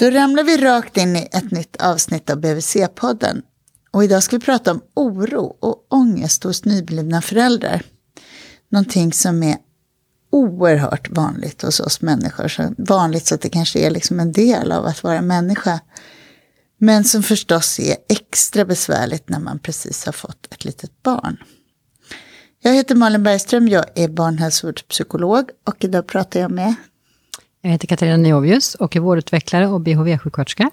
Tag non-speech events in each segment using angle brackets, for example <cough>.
Då ramlar vi rakt in i ett nytt avsnitt av BVC-podden. Och idag ska vi prata om oro och ångest hos nyblivna föräldrar. Någonting som är oerhört vanligt hos oss människor. Så vanligt så att det kanske är liksom en del av att vara människa. Men som förstås är extra besvärligt när man precis har fått ett litet barn. Jag heter Malin Bergström, jag är barnhälsovårdspsykolog och idag pratar jag med jag heter Katarina Niovius och är vårdutvecklare och BHV-sjuksköterska.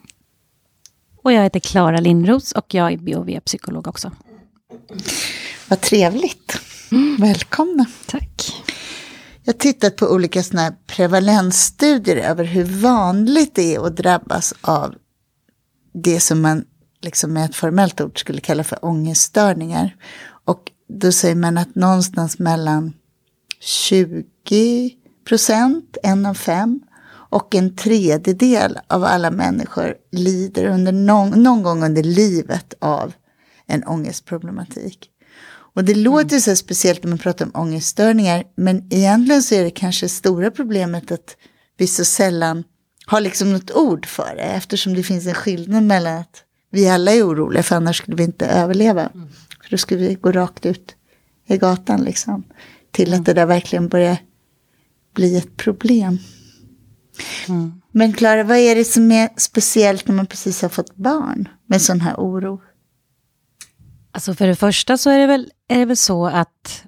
Och jag heter Klara Lindros och jag är BHV-psykolog också. Vad trevligt. Mm. Välkomna. Tack. Jag har tittat på olika såna prevalensstudier över hur vanligt det är att drabbas av det som man liksom med ett formellt ord skulle kalla för ångeststörningar. Och då säger man att någonstans mellan 20 procent, en av fem, och en tredjedel av alla människor lider under någon, någon gång under livet av en ångestproblematik. Och det låter mm. så speciellt när man pratar om ångeststörningar, men egentligen så är det kanske stora problemet att vi så sällan har liksom något ord för det, eftersom det finns en skillnad mellan att vi alla är oroliga, för annars skulle vi inte överleva. Mm. För då skulle vi gå rakt ut i gatan liksom, till mm. att det där verkligen börjar bli ett problem. Mm. Men Klara, vad är det som är speciellt när man precis har fått barn med sån här oro? Alltså för det första så är det väl, är det väl så att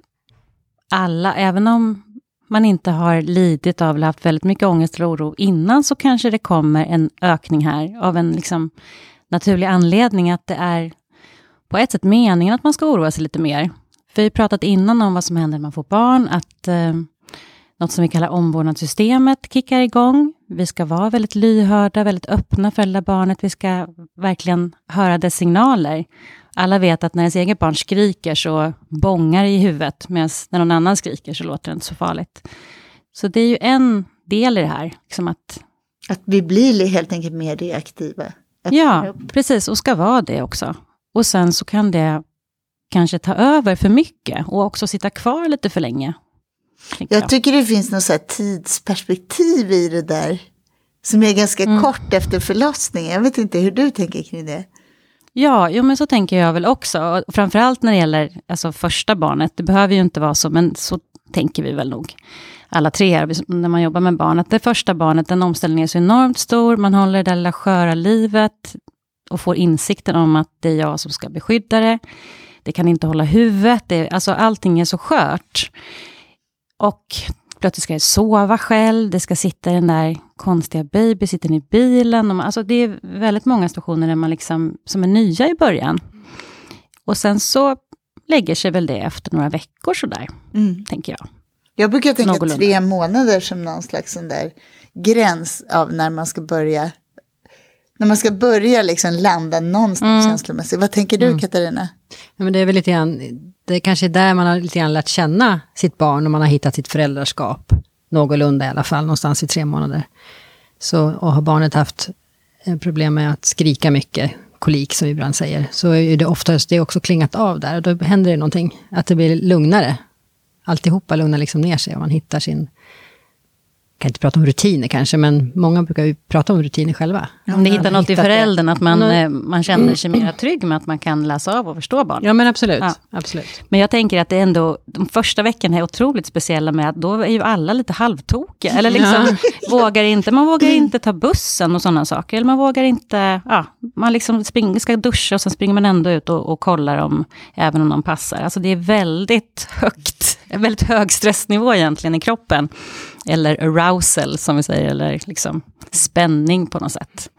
alla, även om man inte har lidit av eller haft väldigt mycket ångest eller oro innan, så kanske det kommer en ökning här av en liksom naturlig anledning att det är på ett sätt meningen att man ska oroa sig lite mer. För vi har pratat innan om vad som händer när man får barn, att eh, något som vi kallar omvårdnadssystemet kickar igång. Vi ska vara väldigt lyhörda, väldigt öppna för det barnet. Vi ska verkligen höra dess signaler. Alla vet att när ens eget barn skriker så bångar det i huvudet, medan när någon annan skriker så låter det inte så farligt. Så det är ju en del i det här. Liksom att, att vi blir helt enkelt mer reaktiva. Ja, precis, och ska vara det också. Och sen så kan det kanske ta över för mycket och också sitta kvar lite för länge. Jag tycker det finns något så tidsperspektiv i det där. Som är ganska mm. kort efter förlossningen. Jag vet inte hur du tänker kring det. Ja, jo, men så tänker jag väl också. Framförallt när det gäller alltså, första barnet. Det behöver ju inte vara så, men så tänker vi väl nog. Alla tre här, när man jobbar med barn. Att det första barnet, den omställningen är så enormt stor. Man håller det där lilla sköra livet. Och får insikten om att det är jag som ska beskydda det. Det kan inte hålla huvudet. Det, alltså allting är så skört. Och plötsligt ska jag sova själv, det ska sitta den där konstiga babysitten i bilen. Och alltså det är väldigt många situationer där man liksom, som är nya i början. Och sen så lägger sig väl det efter några veckor sådär, mm. tänker jag. Jag brukar tänka Någorlunda. tre månader som någon slags sån där gräns av när man ska börja när man ska börja liksom landa någonstans mm. känslomässigt. Vad tänker du mm. Katarina? Ja, men det är väl lite grann, det är kanske är där man har lite grann lärt känna sitt barn och man har hittat sitt föräldraskap. Någorlunda i alla fall, någonstans i tre månader. Så, och har barnet haft eh, problem med att skrika mycket, kolik som vi ibland säger, så är det oftast det också klingat av där och då händer det någonting. Att det blir lugnare. Alltihopa lugnar liksom ner sig och man hittar sin kan inte prata om rutiner kanske, men många brukar ju prata om rutiner själva. Om ni hittar något i föräldern, att man, mm. man känner sig mer trygg med att man kan läsa av och förstå barn. Ja, men absolut. Ja. absolut. Men jag tänker att det är ändå, de första veckorna är otroligt speciella med att då är ju alla lite halvtokiga. Eller liksom, ja. <laughs> vågar inte, man vågar inte ta bussen och sådana saker. Eller man vågar inte, ja, man liksom spring, ska duscha och sen springer man ändå ut och, och kollar om, även om någon passar. Alltså det är väldigt <laughs> högt, väldigt hög stressnivå egentligen i kroppen eller arousal som vi säger, eller liksom spänning på något sätt.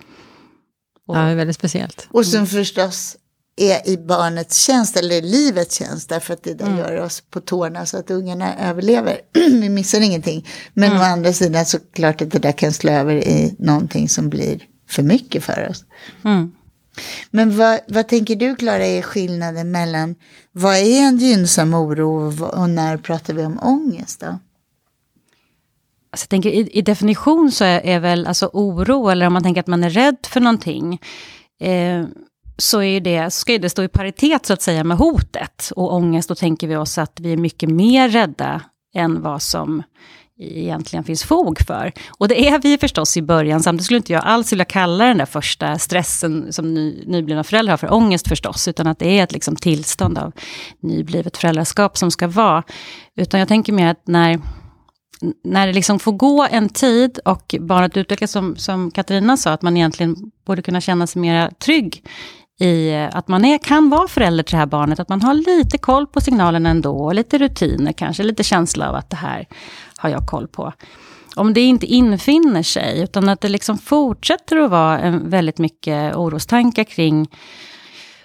Och, ja, det är väldigt speciellt. Och som förstås är i barnets tjänst eller i livets tjänst därför att det där mm. gör oss på tårna så att ungarna överlever. <clears throat> vi missar ingenting. Men mm. å andra sidan så klart att det där kan slå över i någonting som blir för mycket för oss. Mm. Men vad, vad tänker du Klara är skillnaden mellan vad är en gynnsam oro och, när pratar vi om ångest då? Alltså jag tänker, i, i, definition så är, är, väl alltså oro, eller om man tänker att man är rädd för någonting, eh, så är det, ska det stå i paritet så att säga med hotet. Och ångest, då tänker vi oss att vi är mycket mer rädda än vad som egentligen finns fog för. Och det är vi förstås i början, samtidigt skulle inte jag alls vilja kalla den där första stressen som ny, nyblivna föräldrar har för ångest förstås, utan att det är ett liksom tillstånd av nyblivet föräldraskap som ska vara. Utan jag tänker mer att när, när det liksom får gå en tid och barnet utvecklas som, som Katarina sa, att man egentligen borde kunna känna sig mer trygg i eh, att man är, kan vara förälder till det här barnet, att man har lite koll på signalerna ändå, lite rutiner kanske, lite känsla av att det här har jag koll på. Om det inte infinner sig, utan att det liksom fortsätter att vara en väldigt mycket orostankar kring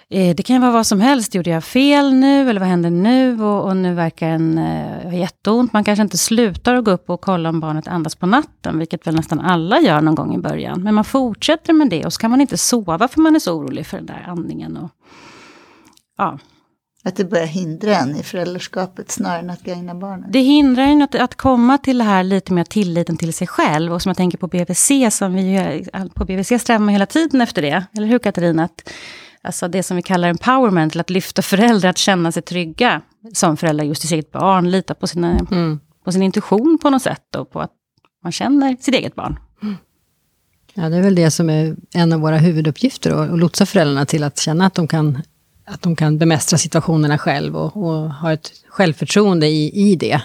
eh, det kan vara vad som helst. Gjorde jag fel nu? Eller vad händer nu? Och, och nu verkar den eh, ha jätteont. Man kanske inte slutar att gå upp och kolla om barnet andas på natten. Vilket väl nästan alla gör någon gång i början. Men man fortsätter med det. Och så kan man inte sova för man är så orolig för den där andningen. Och, ja. Att det börjar hindra en i föräldraskapet snarare än att gagna barnet. Det hindrar en att, att komma till det här lite mer tilliten till sig själv. Och som jag tänker på BVC, som vi, på BVC strävar man hela tiden efter det. Eller hur Katarina? Att, Alltså det som vi kallar empowerment, att lyfta föräldrar att känna sig trygga som föräldrar just i sitt barn, lita på, sina, mm. på sin intuition på något sätt och på att man känner sitt eget barn. Ja, det är väl det som är en av våra huvuduppgifter, att lotsa föräldrarna till att känna att de kan, att de kan bemästra situationerna själv och, och ha ett självförtroende i, i det.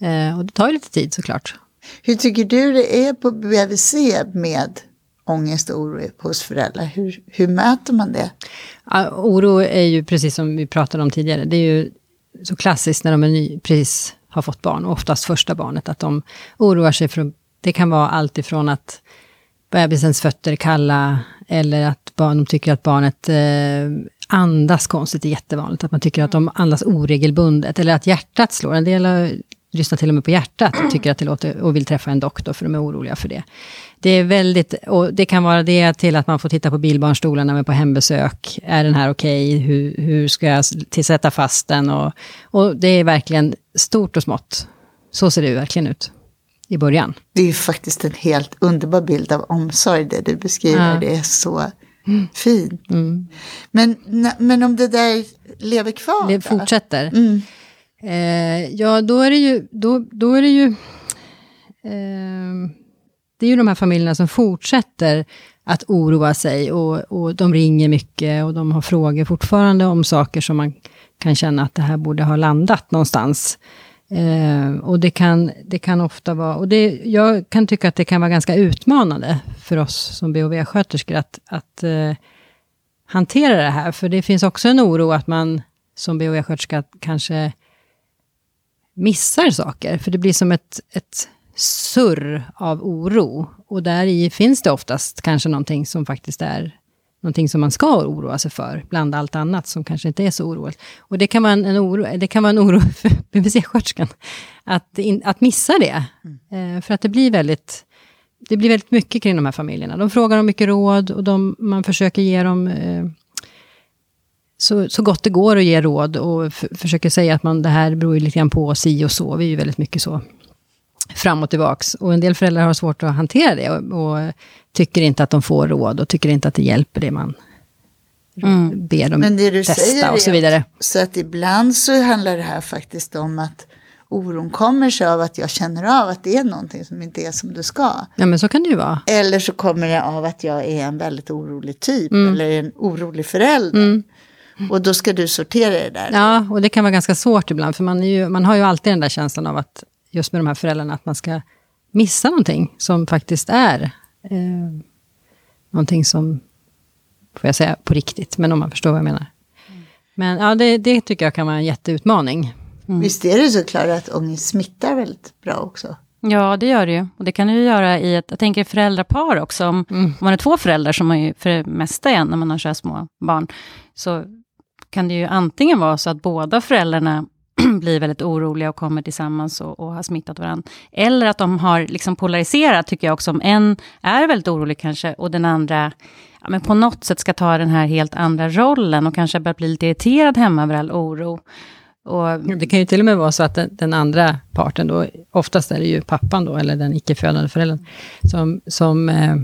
Eh, och det tar ju lite tid såklart. Hur tycker du det är på BVC med ångest och oro hos föräldrar. Hur, hur möter man det? Ja, oro är ju precis som vi pratade om tidigare. Det är ju så klassiskt när de är ny, precis har fått barn, och oftast första barnet, att de oroar sig för... Det kan vara allt ifrån att bebisens fötter är kalla, eller att barn, de tycker att barnet eh, andas konstigt, är jättevanligt. Att man tycker att de andas oregelbundet, eller att hjärtat slår. En del lyssnar till och med på hjärtat och tycker att det låter, och vill träffa en doktor, för de är oroliga för det. Det är väldigt, och det kan vara det till att man får titta på bilbarnstolarna med på hembesök. Är den här okej? Okay? Hur, hur ska jag tillsätta fast den? Och, och det är verkligen stort och smått. Så ser det verkligen ut i början. Det är ju faktiskt en helt underbar bild av omsorg det du beskriver. Ja. Det är så mm. fint. Mm. Men, men om det där lever kvar? Det fortsätter. Mm. Eh, ja, då är det ju... Då, då är det ju eh, det är ju de här familjerna som fortsätter att oroa sig och, och de ringer mycket och de har frågor fortfarande om saker som man kan känna att det här borde ha landat någonstans. Eh, och det kan, det kan ofta vara, och det, jag kan tycka att det kan vara ganska utmanande för oss som BHV-sköterskor att, att eh, hantera det här. För det finns också en oro att man som BHV-sköterska kanske missar saker. För det blir som ett, ett surr av oro. Och där i finns det oftast kanske någonting som faktiskt är någonting som man ska oroa sig för, bland allt annat som kanske inte är så oroligt. Och det kan vara en, en oro, det kan vara en oro <laughs> för BVC-sköterskan, att, att missa det. Mm. Eh, för att det blir väldigt det blir väldigt mycket kring de här familjerna. De frågar om mycket råd och de, man försöker ge dem eh, så, så gott det går att ge råd och försöker säga att man, det här beror ju lite grann på si och så. Vi är ju väldigt mycket så fram och tillbaks. Och en del föräldrar har svårt att hantera det och, och tycker inte att de får råd och tycker inte att det hjälper det man mm. ber dem Men det du testa säger och så vidare. så att ibland så handlar det här faktiskt om att oron kommer sig av att jag känner av att det är någonting som inte är som det ska. Ja men så kan det ju vara. Eller så kommer det av att jag är en väldigt orolig typ mm. eller en orolig förälder. Mm. Och då ska du sortera det där. Ja, och det kan vara ganska svårt ibland. För man, ju, man har ju alltid den där känslan av att just med de här föräldrarna, att man ska missa någonting som faktiskt är eh, någonting som, får jag säga, på riktigt, men om man förstår vad jag menar. Men ja, det, det tycker jag kan vara en jätteutmaning. Mm. Visst är det såklart att ångest smittar väldigt bra också? Ja, det gör det ju. Och det kan det ju göra i ett, jag tänker föräldrapar också. Om, mm. om man är två föräldrar, som man ju för det mesta är när man har så här små barn, så kan det ju antingen vara så att båda föräldrarna <clears throat> blir väldigt oroliga och kommer tillsammans och, och har smittat varandra. Eller att de har liksom polariserat, tycker jag också. Om en är väldigt orolig kanske och den andra ja, men på något sätt ska ta den här helt andra rollen och kanske börjar bli lite irriterad hemma över all oro. Och, det kan ju till och med vara så att den, den, andra parten, då, oftast är det ju pappan då, eller den icke-födande föräldern, som, som eh,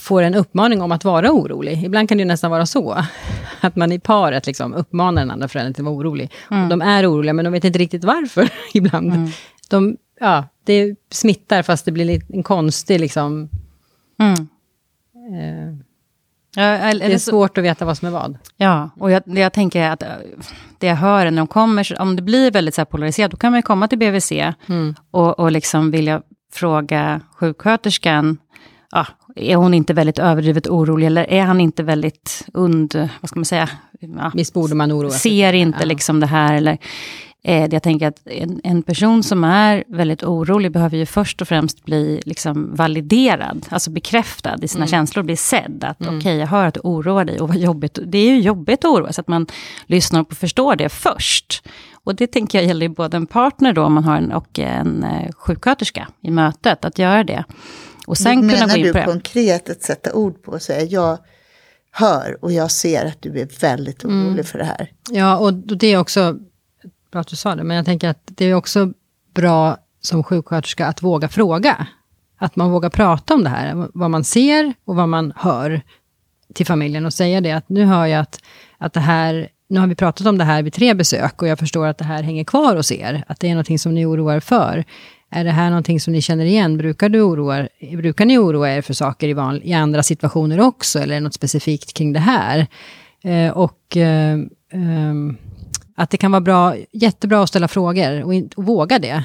får en uppmaning om att vara orolig. Ibland kan det nästan vara så, att man i paret liksom uppmanar den andra föräldern till att vara orolig. Mm. de är oroliga, men de vet inte riktigt varför <laughs> ibland. Mm. de, ja, det smittar fast det blir en konstig liksom... Mm. Eh, Ja, eller, det är svårt att veta vad som är vad. Ja, och jag, det jag tänker att eh, det jag hör är när de kommer, om det blir väldigt så polariserat, då kan man komma till BVC Mm. och, och liksom vilja fråga sjuksköterskan, ja, är hon inte väldigt överdrivet orolig eller är han inte väldigt und, vad ska man säga, ja, Visst borde man oroa sig. ser inte Ja. liksom det här eller eh, jag tänker att en, en person som är väldigt orolig behöver ju först och främst bli liksom validerad, alltså bekräftad i sina känslor, bli sedd. Att okej, jag hör att du oroar dig och vad jobbigt. Det är ju jobbigt att oroa sig, att man lyssnar och förstår det först. Och det tänker jag gäller ju både en partner då, om man har en, och en eh, sjuksköterska i mötet, att göra det. Och sen kunna Menar gå in du på det. konkret att sätta ord på och säga jag hör och jag ser att du är väldigt orolig Mm. för det här. Ja, och det är också, bra att du sa det, men jag tänker att det är också bra som sjuksköterska att våga fråga. Att man vågar prata om det här, vad man ser och vad man hör till familjen och säga det att nu hör jag att, att det här, nu har vi pratat om det här vid tre besök och jag förstår att det här hänger kvar hos er, att det är någonting som ni oroar för. Är det här någonting som ni känner igen? Brukar, du oroa, brukar ni oroa er för saker i, van, i andra situationer också, eller är det något specifikt kring det här? Eh, och eh, ehm, att det kan vara bra, jättebra att ställa frågor och, in, och våga det.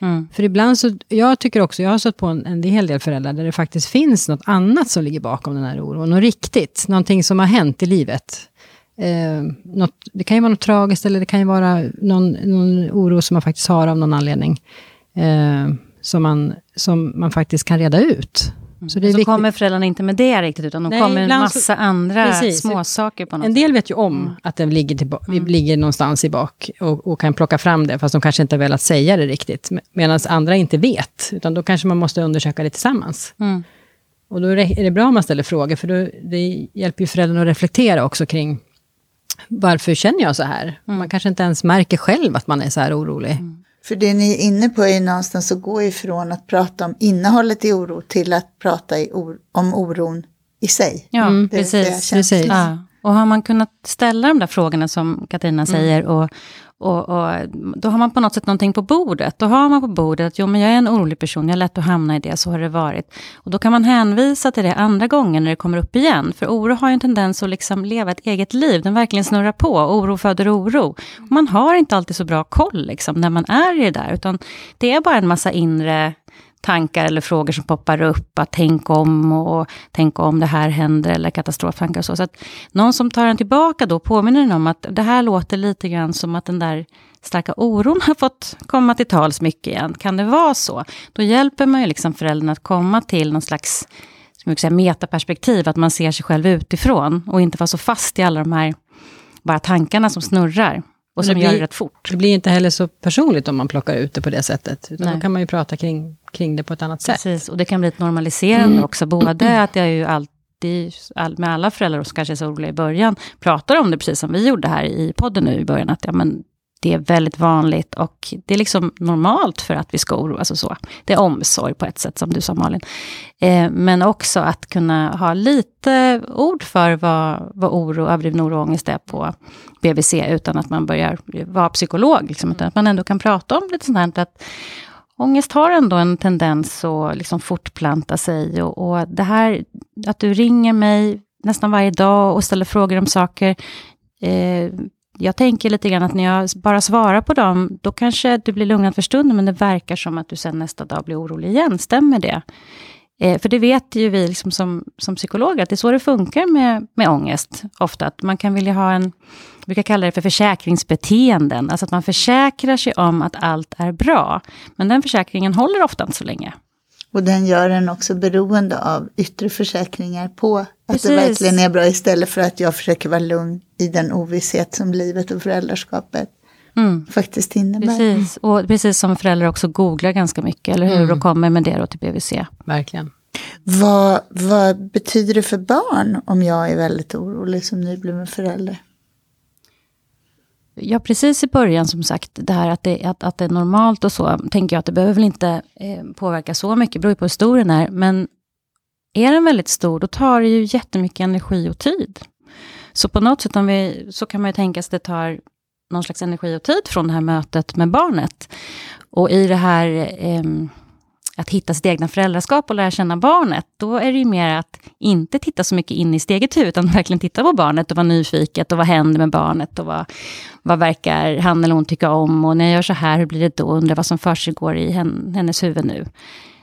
Mm. För ibland så, jag tycker också, jag har stött på en, en hel del föräldrar där det faktiskt finns något annat som ligger bakom den här oron. Något riktigt, någonting som har hänt i livet. Eh, något, det kan ju vara något tragiskt eller det kan ju vara någon, någon oro som man faktiskt har av någon anledning. Eh, som, man, som man faktiskt kan reda ut. Så det är Så viktigt. kommer föräldrarna inte med det riktigt, utan de Nej, kommer med en ibland så- massa andra Precis. småsaker på något En del vet ju om att den ligger, tillba- vi ligger någonstans i bak och, och kan plocka fram det, fast de kanske inte har velat säga det riktigt. Medan andra inte vet, utan då kanske man måste undersöka det tillsammans. Mm. Och då är det- är det bra om man ställer frågor, för då, det hjälper ju föräldrarna att reflektera också kring varför känner jag så här? Man kanske inte ens märker själv att man är så här orolig. För det ni är inne på är ju någonstans att gå ifrån att prata om innehållet i oro till att prata i or- om oron i sig. Ja, Mm, Det precis. känslan. precis. Ja. Och har man kunnat ställa de där frågorna som Katarina säger, och, och, och då har man på något sätt någonting på bordet. Då har man på bordet att jo, men jag är en orolig person, jag är lätt att hamna i det, så har det varit. Och då kan man hänvisa till det andra gånger när det kommer upp igen. För oro har ju en tendens att liksom leva ett eget liv, den verkligen snurrar på. Oro föder oro. Och man har inte alltid så bra koll liksom, när man är i det där, utan det är bara en massa inre tankar eller frågor som poppar upp. Att tänk om och tänk om det här händer eller katastroftankar och så. Så att någon som tar en tillbaka då påminner den om att det här låter lite grann som att den där starka oron <laughs> har fått komma till tals mycket igen. Kan det vara så? Då hjälper man ju liksom föräldern att komma till någon slags som jag säga, metaperspektiv, att man ser sig själv utifrån och inte vara så fast i alla de här bara tankarna som snurrar och som det gör blir- det rätt fort. Det blir inte heller så personligt om man plockar ut det på det sättet. Utan Nej. då kan man ju prata kring, kring det på ett annat sätt. Precis, och det kan bli ett normaliserande också. Både <clears throat> att jag ju alltid, all, med alla föräldrar som kanske är så oroliga i början, pratar om det precis som vi gjorde här i podden nu i början, att ja, men det är väldigt vanligt och det är liksom normalt för att vi ska oroa och så. Det är omsorg på ett sätt, som du sa Malin. Eh, men också att kunna ha lite ord för vad, vad oro, överdriven oro och ångest är på BVC, utan att man börjar vara psykolog. Liksom, utan att man ändå kan prata om lite sånt här, att Ångest har ändå en tendens att liksom fortplanta sig. Och, och det här att du ringer mig nästan varje dag och ställer frågor om saker. Eh, jag tänker lite grann att när jag bara svarar på dem, då kanske du blir lugnad för stunden, men det verkar som att du sen nästa dag blir orolig igen. Stämmer det? Eh, för det vet ju vi liksom som, som psykologer, att det är så det funkar med, med ångest. Ofta att man kan vilja ha en, vi brukar kalla det för försäkringsbeteenden. Alltså att man försäkrar sig om att allt är bra. Men den försäkringen håller ofta inte så länge. Och den gör en också beroende av yttre försäkringar på att Precis. det verkligen är bra istället för att jag försöker vara lugn i den ovisshet som livet och föräldraskapet Mm. faktiskt innebär. Precis, och precis som föräldrar också googlar ganska mycket, eller hur? Och kommer med det då till BVC. Verkligen. Vad, vad betyder det för barn om jag är väldigt orolig som nybliven förälder? Ja, precis i början som sagt, det här att det, att, att det är normalt och så, tänker jag att det behöver väl inte eh, påverka så mycket, det beror ju på hur stor den är. Men är den väldigt stor, då tar det ju jättemycket energi och tid. Så på något sätt om vi, så kan man ju tänka sig att det tar någon slags energi och tid från det här mötet med barnet. Och i det här eh, att hitta sitt egna föräldraskap och lära känna barnet, då är det ju mer att inte titta så mycket in i sitt eget huvud, utan verkligen titta på barnet och vara nyfiket och vad händer med barnet och vad, vad verkar han eller hon tycka om och när jag gör så här, hur blir det då? Undrar vad som försiggår i hennes huvud nu.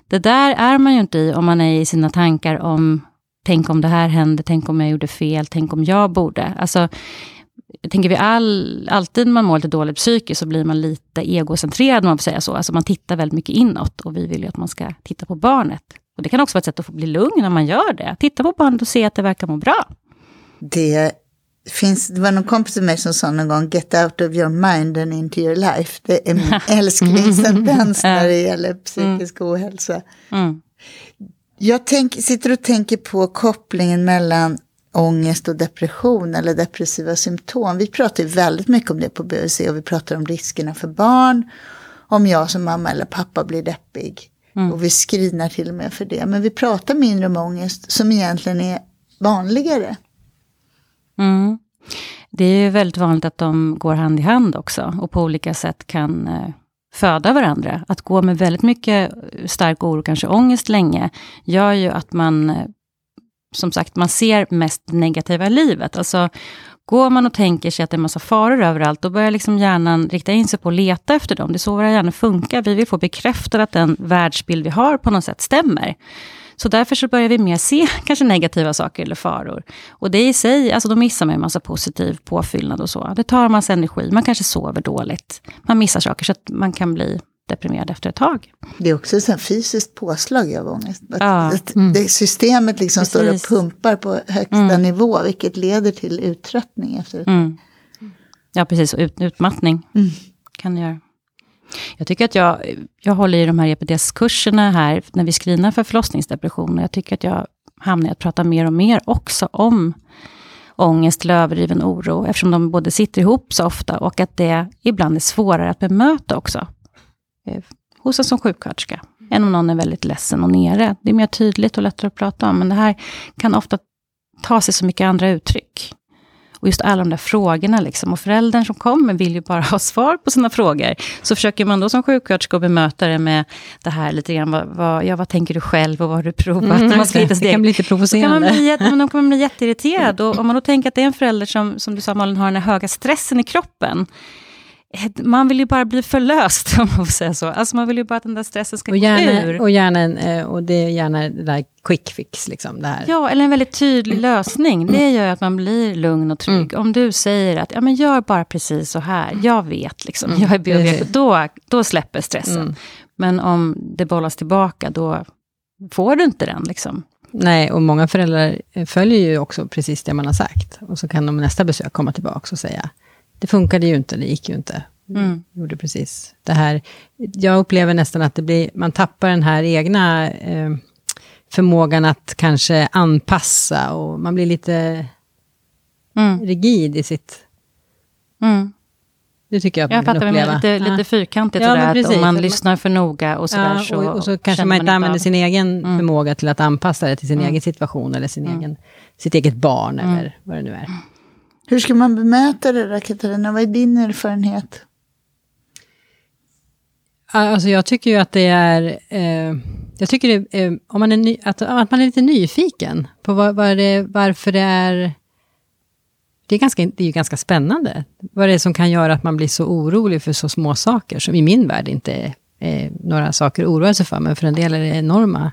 Det där är man ju inte i om man är i sina tankar om tänk om det här hände, tänk om jag gjorde fel, tänk om jag borde. Alltså, jag tänker vi all, alltid när man mår lite dåligt psykiskt så blir man lite egocentrerad om man får säga så. Alltså man tittar väldigt mycket inåt och vi vill ju att man ska titta på barnet. Och det kan också vara ett sätt att få bli lugn när man gör det. Titta på barnet och se att det verkar må bra. Det finns, det var någon kompis till mig som sa någon gång, get out of your mind and into your life. Det är min <laughs> älsklingssentens när det gäller psykisk mm. ohälsa. Mm. Jag tänk, sitter och tänker på kopplingen mellan ångest och depression eller depressiva symptom. Vi pratar väldigt mycket om det på BUC och vi pratar om riskerna för barn. Om jag som mamma eller pappa blir deppig. Mm. Och vi skrinar till och med för det. Men vi pratar mindre om ångest som egentligen är vanligare. Mm. Det är ju väldigt vanligt att de går hand i hand också och på olika sätt kan eh, föda varandra. Att gå med väldigt mycket stark oro, kanske ångest länge, gör ju att man eh, som sagt, man ser mest negativa i livet. Alltså, går man och tänker sig att det är massa faror överallt, då börjar liksom hjärnan rikta in sig på att leta efter dem. Det är så våra hjärnor funkar. Vi vill få bekräftat att den världsbild vi har på något sätt stämmer. Så därför så börjar vi mer se <laughs> kanske negativa saker eller faror. Och det i sig, alltså då missar man en massa positiv påfyllnad och så. Det tar en massa energi, man kanske sover dåligt. Man missar saker så att man kan bli deprimerad efter ett tag. Det är också ett fysiskt påslag av ångest. Att, ja. att mm. det systemet liksom Precis. står och pumpar på högsta mm. nivå, vilket leder till uttröttning efter ett mm. Ja, precis. Och ut, utmattning mm. kan det göra. Jag tycker att jag, jag håller i de här EPDS-kurserna här, när vi screenar för förlossningsdepression. Jag tycker att jag hamnar i att prata mer och mer också om ångest eller överdriven oro, eftersom de både sitter ihop så ofta och att det ibland är svårare att bemöta också. Eh, hos en som sjuksköterska, än om någon är väldigt ledsen och nere. Det är mer tydligt och lättare att prata om, men det här kan ofta ta sig så mycket andra uttryck. Och just alla de där frågorna, liksom. och föräldern som kommer vill ju bara <laughs> ha svar på sina frågor. Så försöker man då som sjuksköterska bemöta det med det här lite grann, vad, vad, ja, vad tänker du själv och vad har du provat? Mm, man ska det, det kan bli lite provocerande. Då kan man bli, då kan man bli <laughs> jätteirriterad. Och om man då tänker att det är en förälder som, som du sa Malin, har den här höga stressen i kroppen, man vill ju bara bli förlöst, <laughs> om man får säga så. Alltså man vill ju bara att den där stressen ska och gärna, gå ur. Och, gärna en, eh, och det är gärna det där quick fix. Liksom, det här. Ja, eller en väldigt tydlig lösning. Det gör att man blir lugn och trygg. Mm. Om du säger att ja, men gör bara precis så här, jag vet, liksom, mm. jag är biograf, då, då släpper stressen. Mm. Men om det bollas tillbaka, då får du inte den. Liksom. Nej, och många föräldrar följer ju också precis det man har sagt. Och så kan de nästa besök komma tillbaka och säga, det funkade ju inte, det gick ju inte. Mm. Gjorde precis det här. Jag upplever nästan att det blir, man tappar den här egna eh, förmågan att kanske anpassa och man blir lite mm. rigid i sitt... Mm. Det tycker jag, jag man kan uppleva. Lite, lite fyrkantigt ja, sådär, att om man lyssnar för noga och sådär. Ja, så, och, och så kanske man inte använder sin egen mm. förmåga till att anpassa det till sin mm. egen situation eller sin mm. egen, sitt eget barn eller vad det nu är. Hur ska man bemöta det där Katarina? Vad är din erfarenhet? Alltså jag tycker ju att det är... Eh, jag tycker det, eh, om man är ny, att, att man är lite nyfiken på var, var det, varför det är... Det är, ganska, det är ju ganska spännande. Vad det är som kan göra att man blir så orolig för så små saker, som i min värld inte är, är några saker att oroa sig för, men för en del är det enorma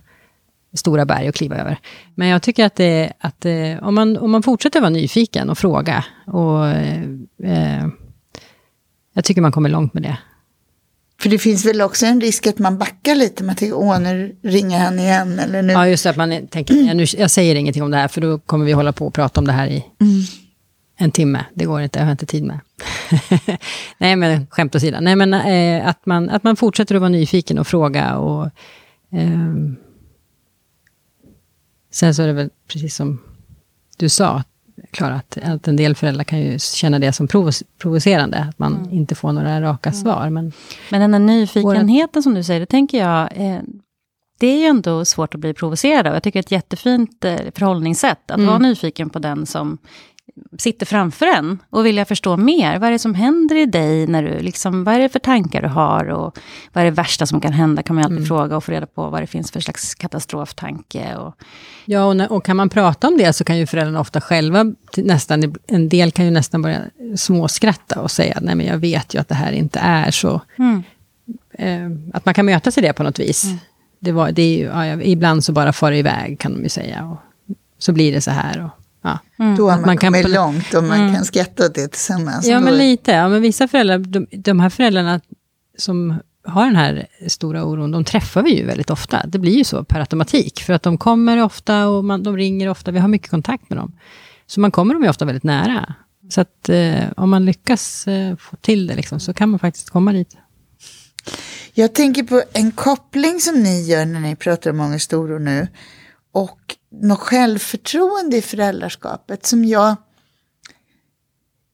stora berg att kliva över. Men jag tycker att, det, att om, man, om man fortsätter vara nyfiken och fråga, och, eh, jag tycker man kommer långt med det. För det finns väl också en risk att man backar lite. Man tänker, åh nu ringer han igen. Eller nu. Ja, just det. Att man tänker, jag, nu, jag säger ingenting om det här, för då kommer vi hålla på och prata om det här i mm. en timme. Det går inte, jag har inte tid med. <laughs> Nej, men skämt åsido. Nej, men eh, att, man, att man fortsätter att vara nyfiken och fråga. Och, eh, sen så är det väl precis som du sa, Klara, att, att en del föräldrar kan ju känna det som provo provocerande, att man mm. inte får några raka mm. svar. Men, men den här nyfikenheten våra... som du säger, det tänker jag, eh, det är ju ändå svårt att bli provocerad av. Jag tycker det är ett jättefint eh, förhållningssätt, att mm. vara nyfiken på den som sitter framför en och vill jag förstå mer. Vad är det som händer i dig? När du, liksom, vad är det för tankar du har? Och vad är det värsta som kan hända? Kan man alltid mm. fråga och få reda på vad det finns för slags katastroftanke. Och... Ja, och, när, och, kan man prata om det så kan ju föräldrarna ofta själva, nästan, en del kan ju nästan börja småskratta och säga nej men jag vet ju att det här inte är så. Mm. Eh, att man kan mötas i det på något vis. Mm. Det var, det är ju, ja, ibland så bara far det iväg kan de ju säga. Och så blir det så här. Och, Ja. Mm. Då har man, man kommit kan... långt och man mm. kan skratta åt det tillsammans. Ja, men lite. Ja, men vissa föräldrar, de, de här föräldrarna som har den här stora oron, de träffar vi ju väldigt ofta. Det blir ju så per automatik, för att de kommer ofta och man, de ringer ofta, vi har mycket kontakt med dem. Så man kommer dem ju ofta väldigt nära. Så att eh, om man lyckas eh, få till det, liksom, så kan man faktiskt komma dit. Jag tänker på en koppling som ni gör när ni pratar om ångest och oro nu. Och något självförtroende i föräldraskapet som jag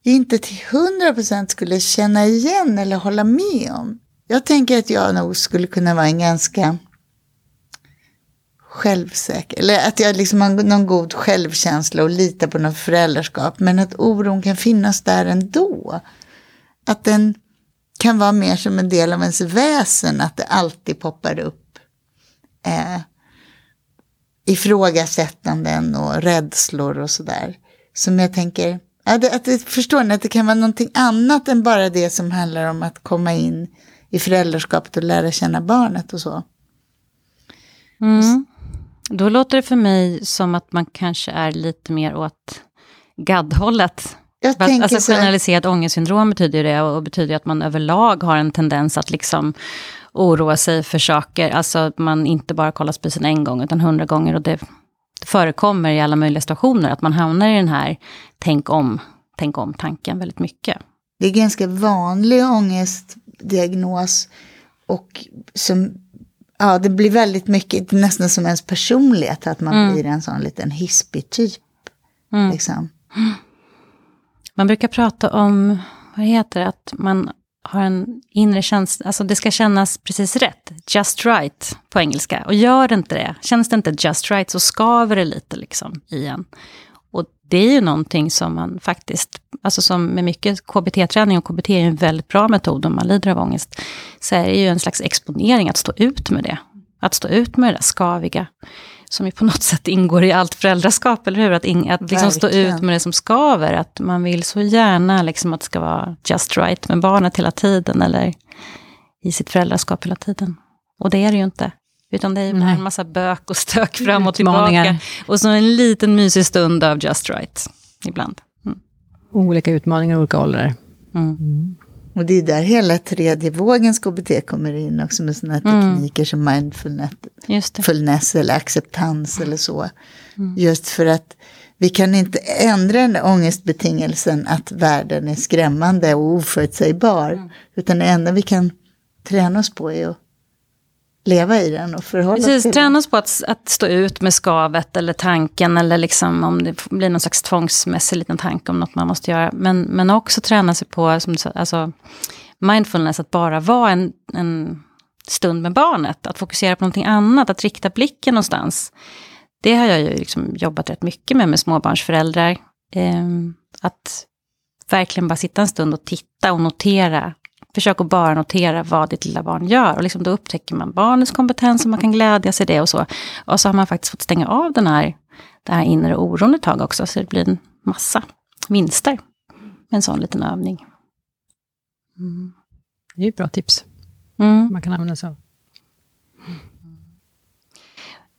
inte till hundra procent skulle känna igen eller hålla med om. Jag tänker att jag nog skulle kunna vara en ganska självsäker, eller att jag liksom har någon god självkänsla och litar på något föräldraskap, men att oron kan finnas där ändå. Att den kan vara mer som en del av ens väsen, att det alltid poppar upp eh, ifrågasättanden och rädslor och sådär. Som jag tänker, att det, att det, förstår ni, att det kan vara någonting annat än bara det som handlar om att komma in i föräldraskapet och lära känna barnet och så. Mm. Då låter det för mig som att man kanske är lite mer åt gaddhållet. Jag alltså generaliserat ångestsyndrom betyder det och betyder att man överlag har en tendens att liksom oroa sig för saker. Alltså att man inte bara kollar spisen en gång utan hundra gånger. Och det, förekommer i alla möjliga situationer att man hamnar i den här tänk om, tänk om tanken väldigt mycket. Det är ganska vanlig ångestdiagnos och som, ja, det blir väldigt mycket, nästan som ens personlighet, att man mm. blir en sån liten hispig typ. Mm. Liksom. Man brukar prata om, vad heter det, att man har en inre känsla, alltså det ska kännas precis rätt, just right på engelska. Och gör det inte det, känns det inte just right så skaver det lite liksom i en. Och det är ju någonting som man faktiskt, alltså som med mycket KBT-träning, och KBT är ju en väldigt bra metod om man lider av ångest, så är det ju en slags exponering att stå ut med det. Att stå ut med det där skaviga som ju på något sätt ingår i allt föräldraskap, eller hur? Att, in, att liksom stå ut med det som skaver. Att man vill så gärna liksom att det ska vara just right med barnet hela tiden, eller i sitt föräldraskap hela tiden. Och det är det ju inte. Utan det är bara en massa bök och stök <laughs> fram och tillbaka. Och så en liten mysig stund av just right, ibland. Mm. Olika utmaningar, olika åldrar. Mm. Mm. Och det är där hela tredje vågens KBT kommer in också med sådana mm. tekniker som mindfulness eller acceptans eller så. Mm. Just för att vi kan inte ändra den ångestbetingelsen att världen är skrämmande och oförutsägbar. Mm. Utan det enda vi kan träna oss på är att leva i den och förhålla Precis, till träna oss på att, att stå ut med skavet eller tanken eller liksom om det blir någon slags tvångsmässig liten tanke om något man måste göra. Men, men också träna sig på som sa, alltså, mindfulness, att bara vara en, en stund med barnet. Att fokusera på någonting annat, att rikta blicken någonstans. Det har jag ju liksom jobbat rätt mycket med med småbarnsföräldrar. Eh, att verkligen bara sitta en stund och titta och notera försök att bara notera vad ditt lilla barn gör. Och liksom då upptäcker man barnets kompetens och man kan glädja sig det och så. Och så har man faktiskt fått stänga av den här, den här inre oron ett tag också. Så det blir en massa vinster med en sån liten övning. Mm. Det är ju bra tips. Mm. Man kan använda sig av.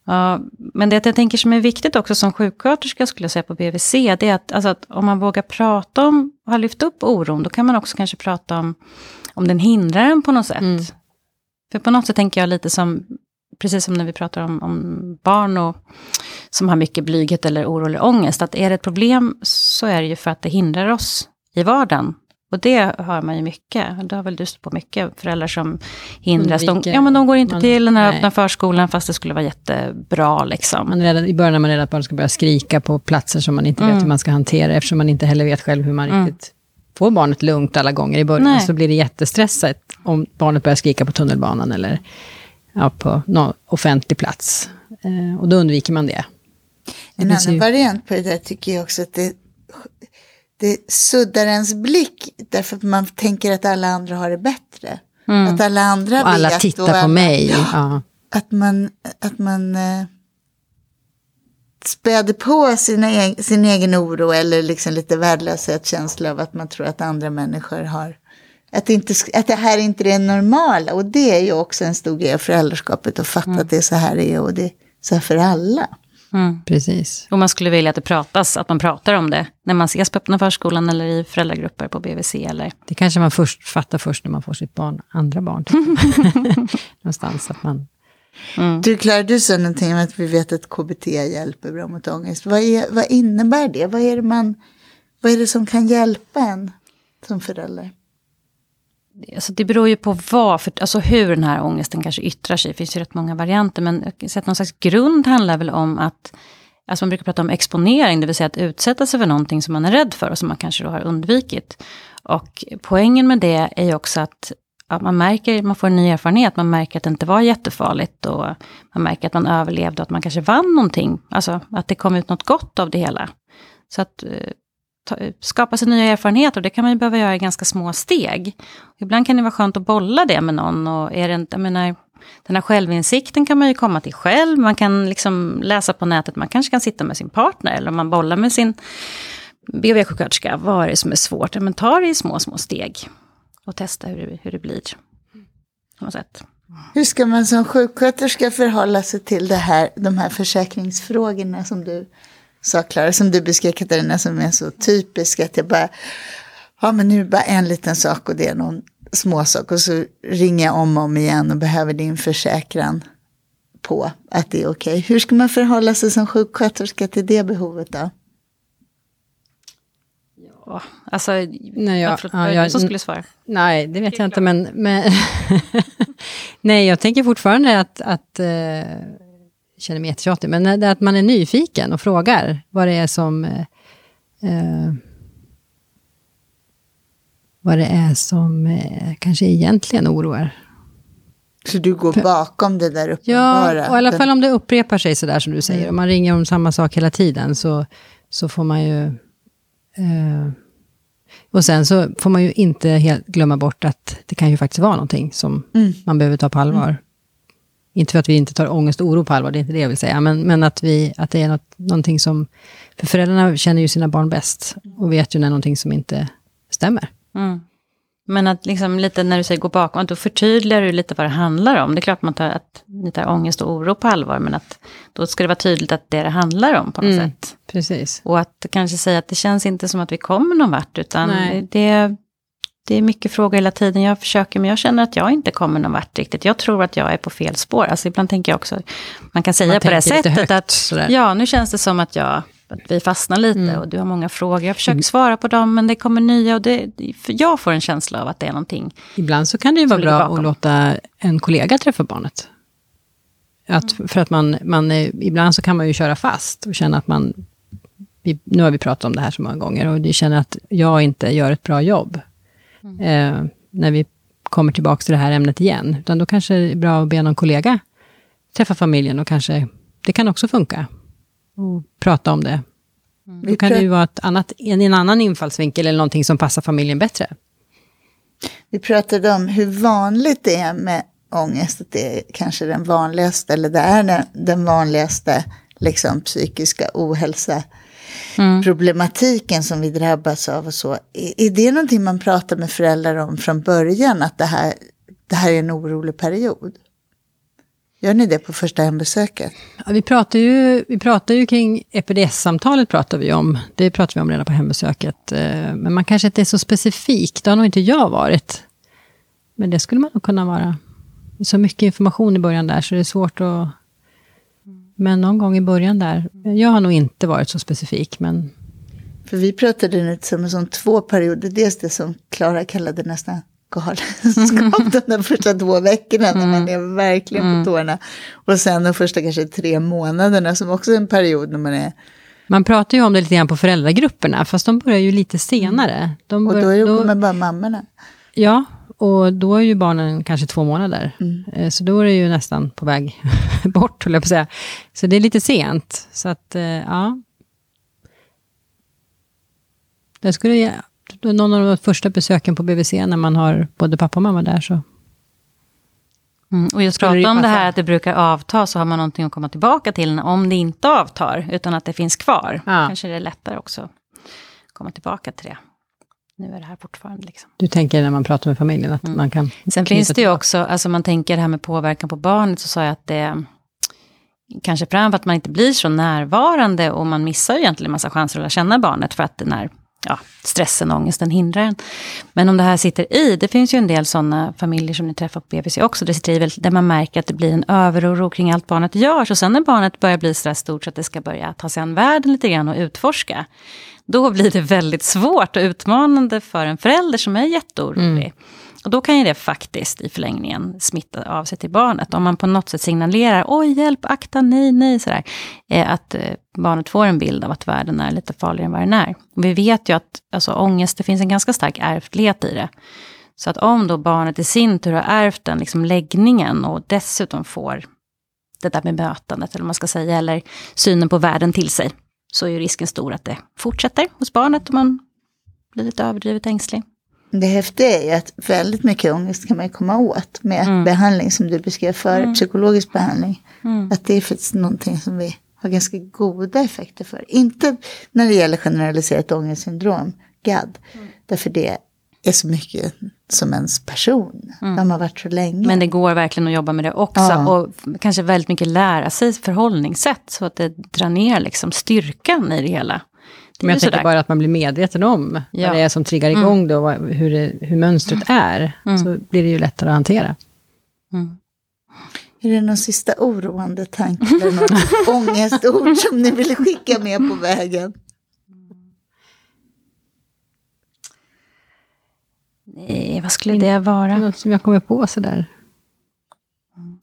Ja, men det jag tänker som är viktigt också som sjuksköterska skulle jag säga på BVC, det är att, alltså att om man vågar prata om, har lyft upp oron, då kan man också kanske prata om om den hindrar en på något sätt. Mm. För på något sätt tänker jag lite som, precis som när vi pratar om, om barn och, som har mycket blyghet eller oro eller ångest, att är det ett problem så är det ju för att det hindrar oss i vardagen. Och det hör man ju mycket. Det har väl du stött på mycket. Föräldrar som hindras. De, ja, men de går inte man, till den här nej. öppna förskolan fast det skulle vara jättebra. Liksom. Man redan, I början är man rädd att barnet ska börja skrika på platser som man inte mm. vet hur man ska hantera. Eftersom man inte heller vet själv hur man mm. riktigt får barnet lugnt alla gånger i början, Nej. så blir det jättestressat om barnet börjar skrika på tunnelbanan eller ja, på någon offentlig plats. Eh, och då undviker man det. En annan variant på det där tycker jag också att det det suddar ens blick därför att man tänker att alla andra har det bättre. Att alla andra Mm. Och alla vet. tittar och på alla- mig. Ja. Att man, att man eh, späder på sina sin egen oro eller liksom lite värdelöshetskänsla av att man tror att andra människor har att det, inte, att det här inte är det normala. Och det är ju också en stor grej av föräldraskapet. Att fatta att det är så här det är och det är så här för alla. Mm. Precis. Och man skulle vilja att det pratas, att man pratar om det när man ses på öppna förskolan eller i föräldragrupper på BVC. Eller. Det kanske man först fattar först när man får sitt barn, andra barn. <laughs> Någonstans att man... Du Clara, du sa någonting om att vi vet att KBT hjälper bra mot ångest. Vad, är, vad innebär det? Vad är det, man, vad är det som kan hjälpa en som förälder? Alltså det beror ju på vad, för, alltså hur den här ångesten kanske yttrar sig. Det finns ju rätt många varianter. Men säga att någon slags grund handlar väl om att, alltså man brukar prata om exponering, det vill säga att utsätta sig för någonting som man är rädd för och som man kanske då har undvikit. Och poängen med det är ju också att ja, man märker, man får en ny erfarenhet, man märker att det inte var jättefarligt och man märker att man överlevde och att man kanske vann någonting. Alltså att det kom ut något gott av det hela. Så att eh, ta, skapa sig nya erfarenheter och det kan man ju behöva göra i ganska små steg. Ibland kan det vara skönt att bolla det med någon och är det inte, jag menar, den här självinsikten kan man ju komma till själv, man kan liksom läsa på nätet, man kanske kan sitta med sin partner eller om man bollar med sin BV-sjuksköterska, vad är det som är svårt? Ja, Men ta det i små, små steg och testa hur det, hur det blir. På något sätt. Hur ska man som sjuksköterska förhålla sig till det här, de här försäkringsfrågorna som du sa Klara, som du beskrev Katarina, som är så typiska att jag bara, ja men nu är det bara en liten sak och det är någon småsak och så ringer jag om och om igen och behöver din försäkran på att det är okej. Hur ska man förhålla sig som sjuksköterska till det behovet då? Ja, alltså, Nej, jag- förlåt, ja, jag- som skulle svara? Nej, det vet jag inte, men... men <laughs> Nej, jag tänker fortfarande att... att eh, jag känner mig jättetjatig, men det är att man är nyfiken och frågar vad det är som... Eh, eh, vad det är som eh, kanske egentligen oroar. Så du går bakom det där Ja, uppenbara? och i alla fall om det upprepar sig sådär som du säger. Om man ringer om samma sak hela tiden så, så får man ju... Eh, och sen så får man ju inte helt glömma bort att det kan ju faktiskt vara någonting som Mm. man behöver ta på allvar. Inte för att vi inte tar ångest och oro på allvar, det är inte det jag vill säga. Men, men att, vi, att det är något, någonting som... För föräldrarna känner ju sina barn bäst och vet ju när någonting som inte stämmer. Mm. Men att liksom lite när du säger gå bakom, att då förtydligar du lite vad det handlar om. Det är klart man tar, att ni tar ångest och oro på allvar, men att då ska det vara tydligt att det är det handlar om på något Mm. sätt. Precis. Och att kanske säga att det känns inte som att vi kommer någon vart, utan Nej. det, det är mycket frågor hela tiden. Jag försöker, men jag känner att jag inte kommer någon vart riktigt. Jag tror att jag är på fel spår. Alltså ibland tänker jag också, man kan säga Man på det sättet högt, att, sådär. ja, nu känns det som att jag att vi fastnar lite Mm. och du har många frågor. Jag försöker svara på dem, men det kommer nya och det, jag får en känsla av att det är någonting. Ibland så kan det ju vara bra att låta en kollega träffa barnet. Att, För att man, man, ibland så kan man ju köra fast och känna att man... Vi, nu har vi pratat om det här så många gånger och du känner att jag inte gör ett bra jobb. Eh, när vi kommer tillbaka till det här ämnet igen. Utan då kanske det är bra att be någon kollega träffa familjen och kanske... Det kan också funka. Och prata om det. Vi Då kan det ju vara ett annat, en, en annan infallsvinkel eller någonting som passar familjen bättre. Vi pratade om hur vanligt det är med ångest. Att det är kanske den vanligaste, eller det är den, den vanligaste liksom, psykiska ohälsa problematiken som vi drabbas av och så. Är, är det någonting man pratar med föräldrar om från början? Att det här, det här är en orolig period? Gör ni det på första hembesöket? Ja, vi pratar ju, vi pratar ju kring EPDS-samtalet pratar vi om. Det pratar vi om redan på hembesöket. Eh, Men man kanske inte är så specifik. Det har nog inte jag varit. Men det skulle man nog kunna vara. Det är så mycket information i början där så det är svårt att... Men någon gång i början där. Jag har nog inte varit så specifik men För vi pratade nu tillsammans om två perioder. Dels det som Klara kallade nästan galenskap. <laughs> De första två veckorna när man är verkligen på tårna. Och sen de första kanske tre månaderna som också är en period när man är... man pratar ju om det lite grann på föräldragrupperna. Fast de börjar ju lite senare. De Och bör- då är det då- kommer bara mammorna. Ja, och då är ju barnen kanske två månader. Eh, Så då är det ju nästan på väg <laughs> bort, höll jag på att säga. Så det är lite sent. Så att, eh, ja. Det skulle någon av de första besöken på BVC när man har både pappa och mamma där. Så. Mm, och just prata om det här att det brukar avta, så har man någonting att komma tillbaka till om det inte avtar, utan att det finns kvar. Ja. Kanske det är lättare också att komma tillbaka till det. Nu är det här fortfarande. Liksom. Du tänker när man pratar med familjen att mm. man kan... Sen finns det ju också, alltså man tänker det här med påverkan på barnet, så sa jag att det kanske fram för att man inte blir så närvarande och man missar ju egentligen en massa chanser att lära känna barnet för att den här ja, stressen och ångesten hindrar en. Men om det här sitter i, det finns ju en del sådana familjer som ni träffar på BVC också, det sitter i där man märker att det blir en överoro kring allt barnet gör. Så sen när barnet börjar bli så stort så att det ska börja ta sig an världen lite grann och utforska, då blir det väldigt svårt och utmanande för en förälder som är jätteorolig. Mm. Och då kan ju det faktiskt i förlängningen smitta av sig till barnet. Om man på något sätt signalerar, oj hjälp, akta, nej, nej, sådär. Eh, att eh, barnet får en bild av att världen är lite farligare än vad den är. Och vi vet ju att alltså, ångest, det finns en ganska stark ärftlighet i det. Så att om då barnet i sin tur har ärvt den liksom läggningen och dessutom får det där med mötandet, eller vad man ska säga, eller synen på världen till sig, så är ju risken stor att det fortsätter hos barnet om man blir lite överdrivet ängslig. Det häftiga är ju att väldigt mycket ångest kan man komma åt med mm. behandling som du beskrev för mm. psykologisk behandling. Mm. Att det är faktiskt någonting som vi har ganska goda effekter för. Inte när det gäller generaliserat ångestsyndrom, GAD, mm. därför det är så mycket som ens person. Mm. De har varit så länge. Men det går verkligen att jobba med det också. Ja. Och kanske väldigt mycket lära sig förhållningssätt. Så att det drar ner liksom styrkan i det hela. Men jag tänker bara att man blir medveten om ja. vad det är som triggar mm. igång mm. då, hur, det, hur mönstret mm. är. Mm. Så blir det ju lättare att hantera. Mm. Är det någon sista oroande tanke eller något <laughs> ångestord som ni vill skicka med på vägen? Nej, vad skulle det vara? Något som jag kommer på sådär.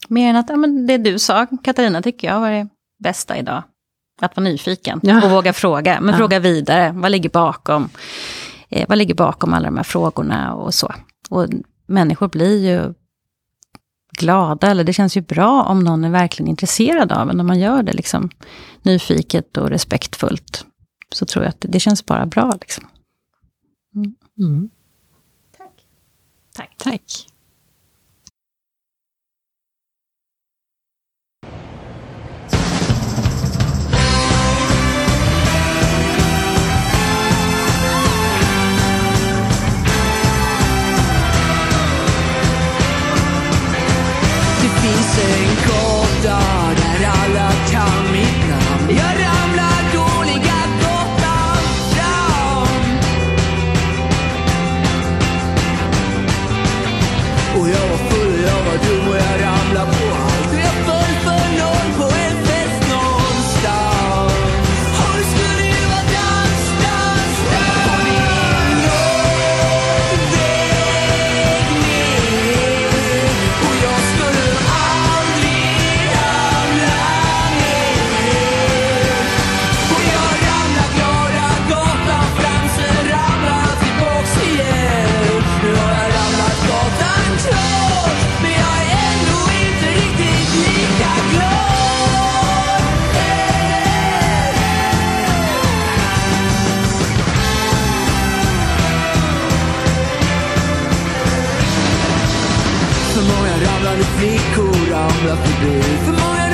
Mer än att ja, men det du sa, Katarina, tycker jag var det bästa idag. Att vara nyfiken ja. och våga fråga. Men ja. fråga vidare, vad ligger bakom? Eh, vad ligger bakom alla de här frågorna och så. Och människor blir ju glada, eller det känns ju bra om någon är verkligen intresserad av en, om man gör det liksom nyfiket och respektfullt. Så tror jag att det, det känns bara bra. Liksom. Mm. Mm. Tack. Tack. Tack. Vandrande flickor ramlar förbi. För många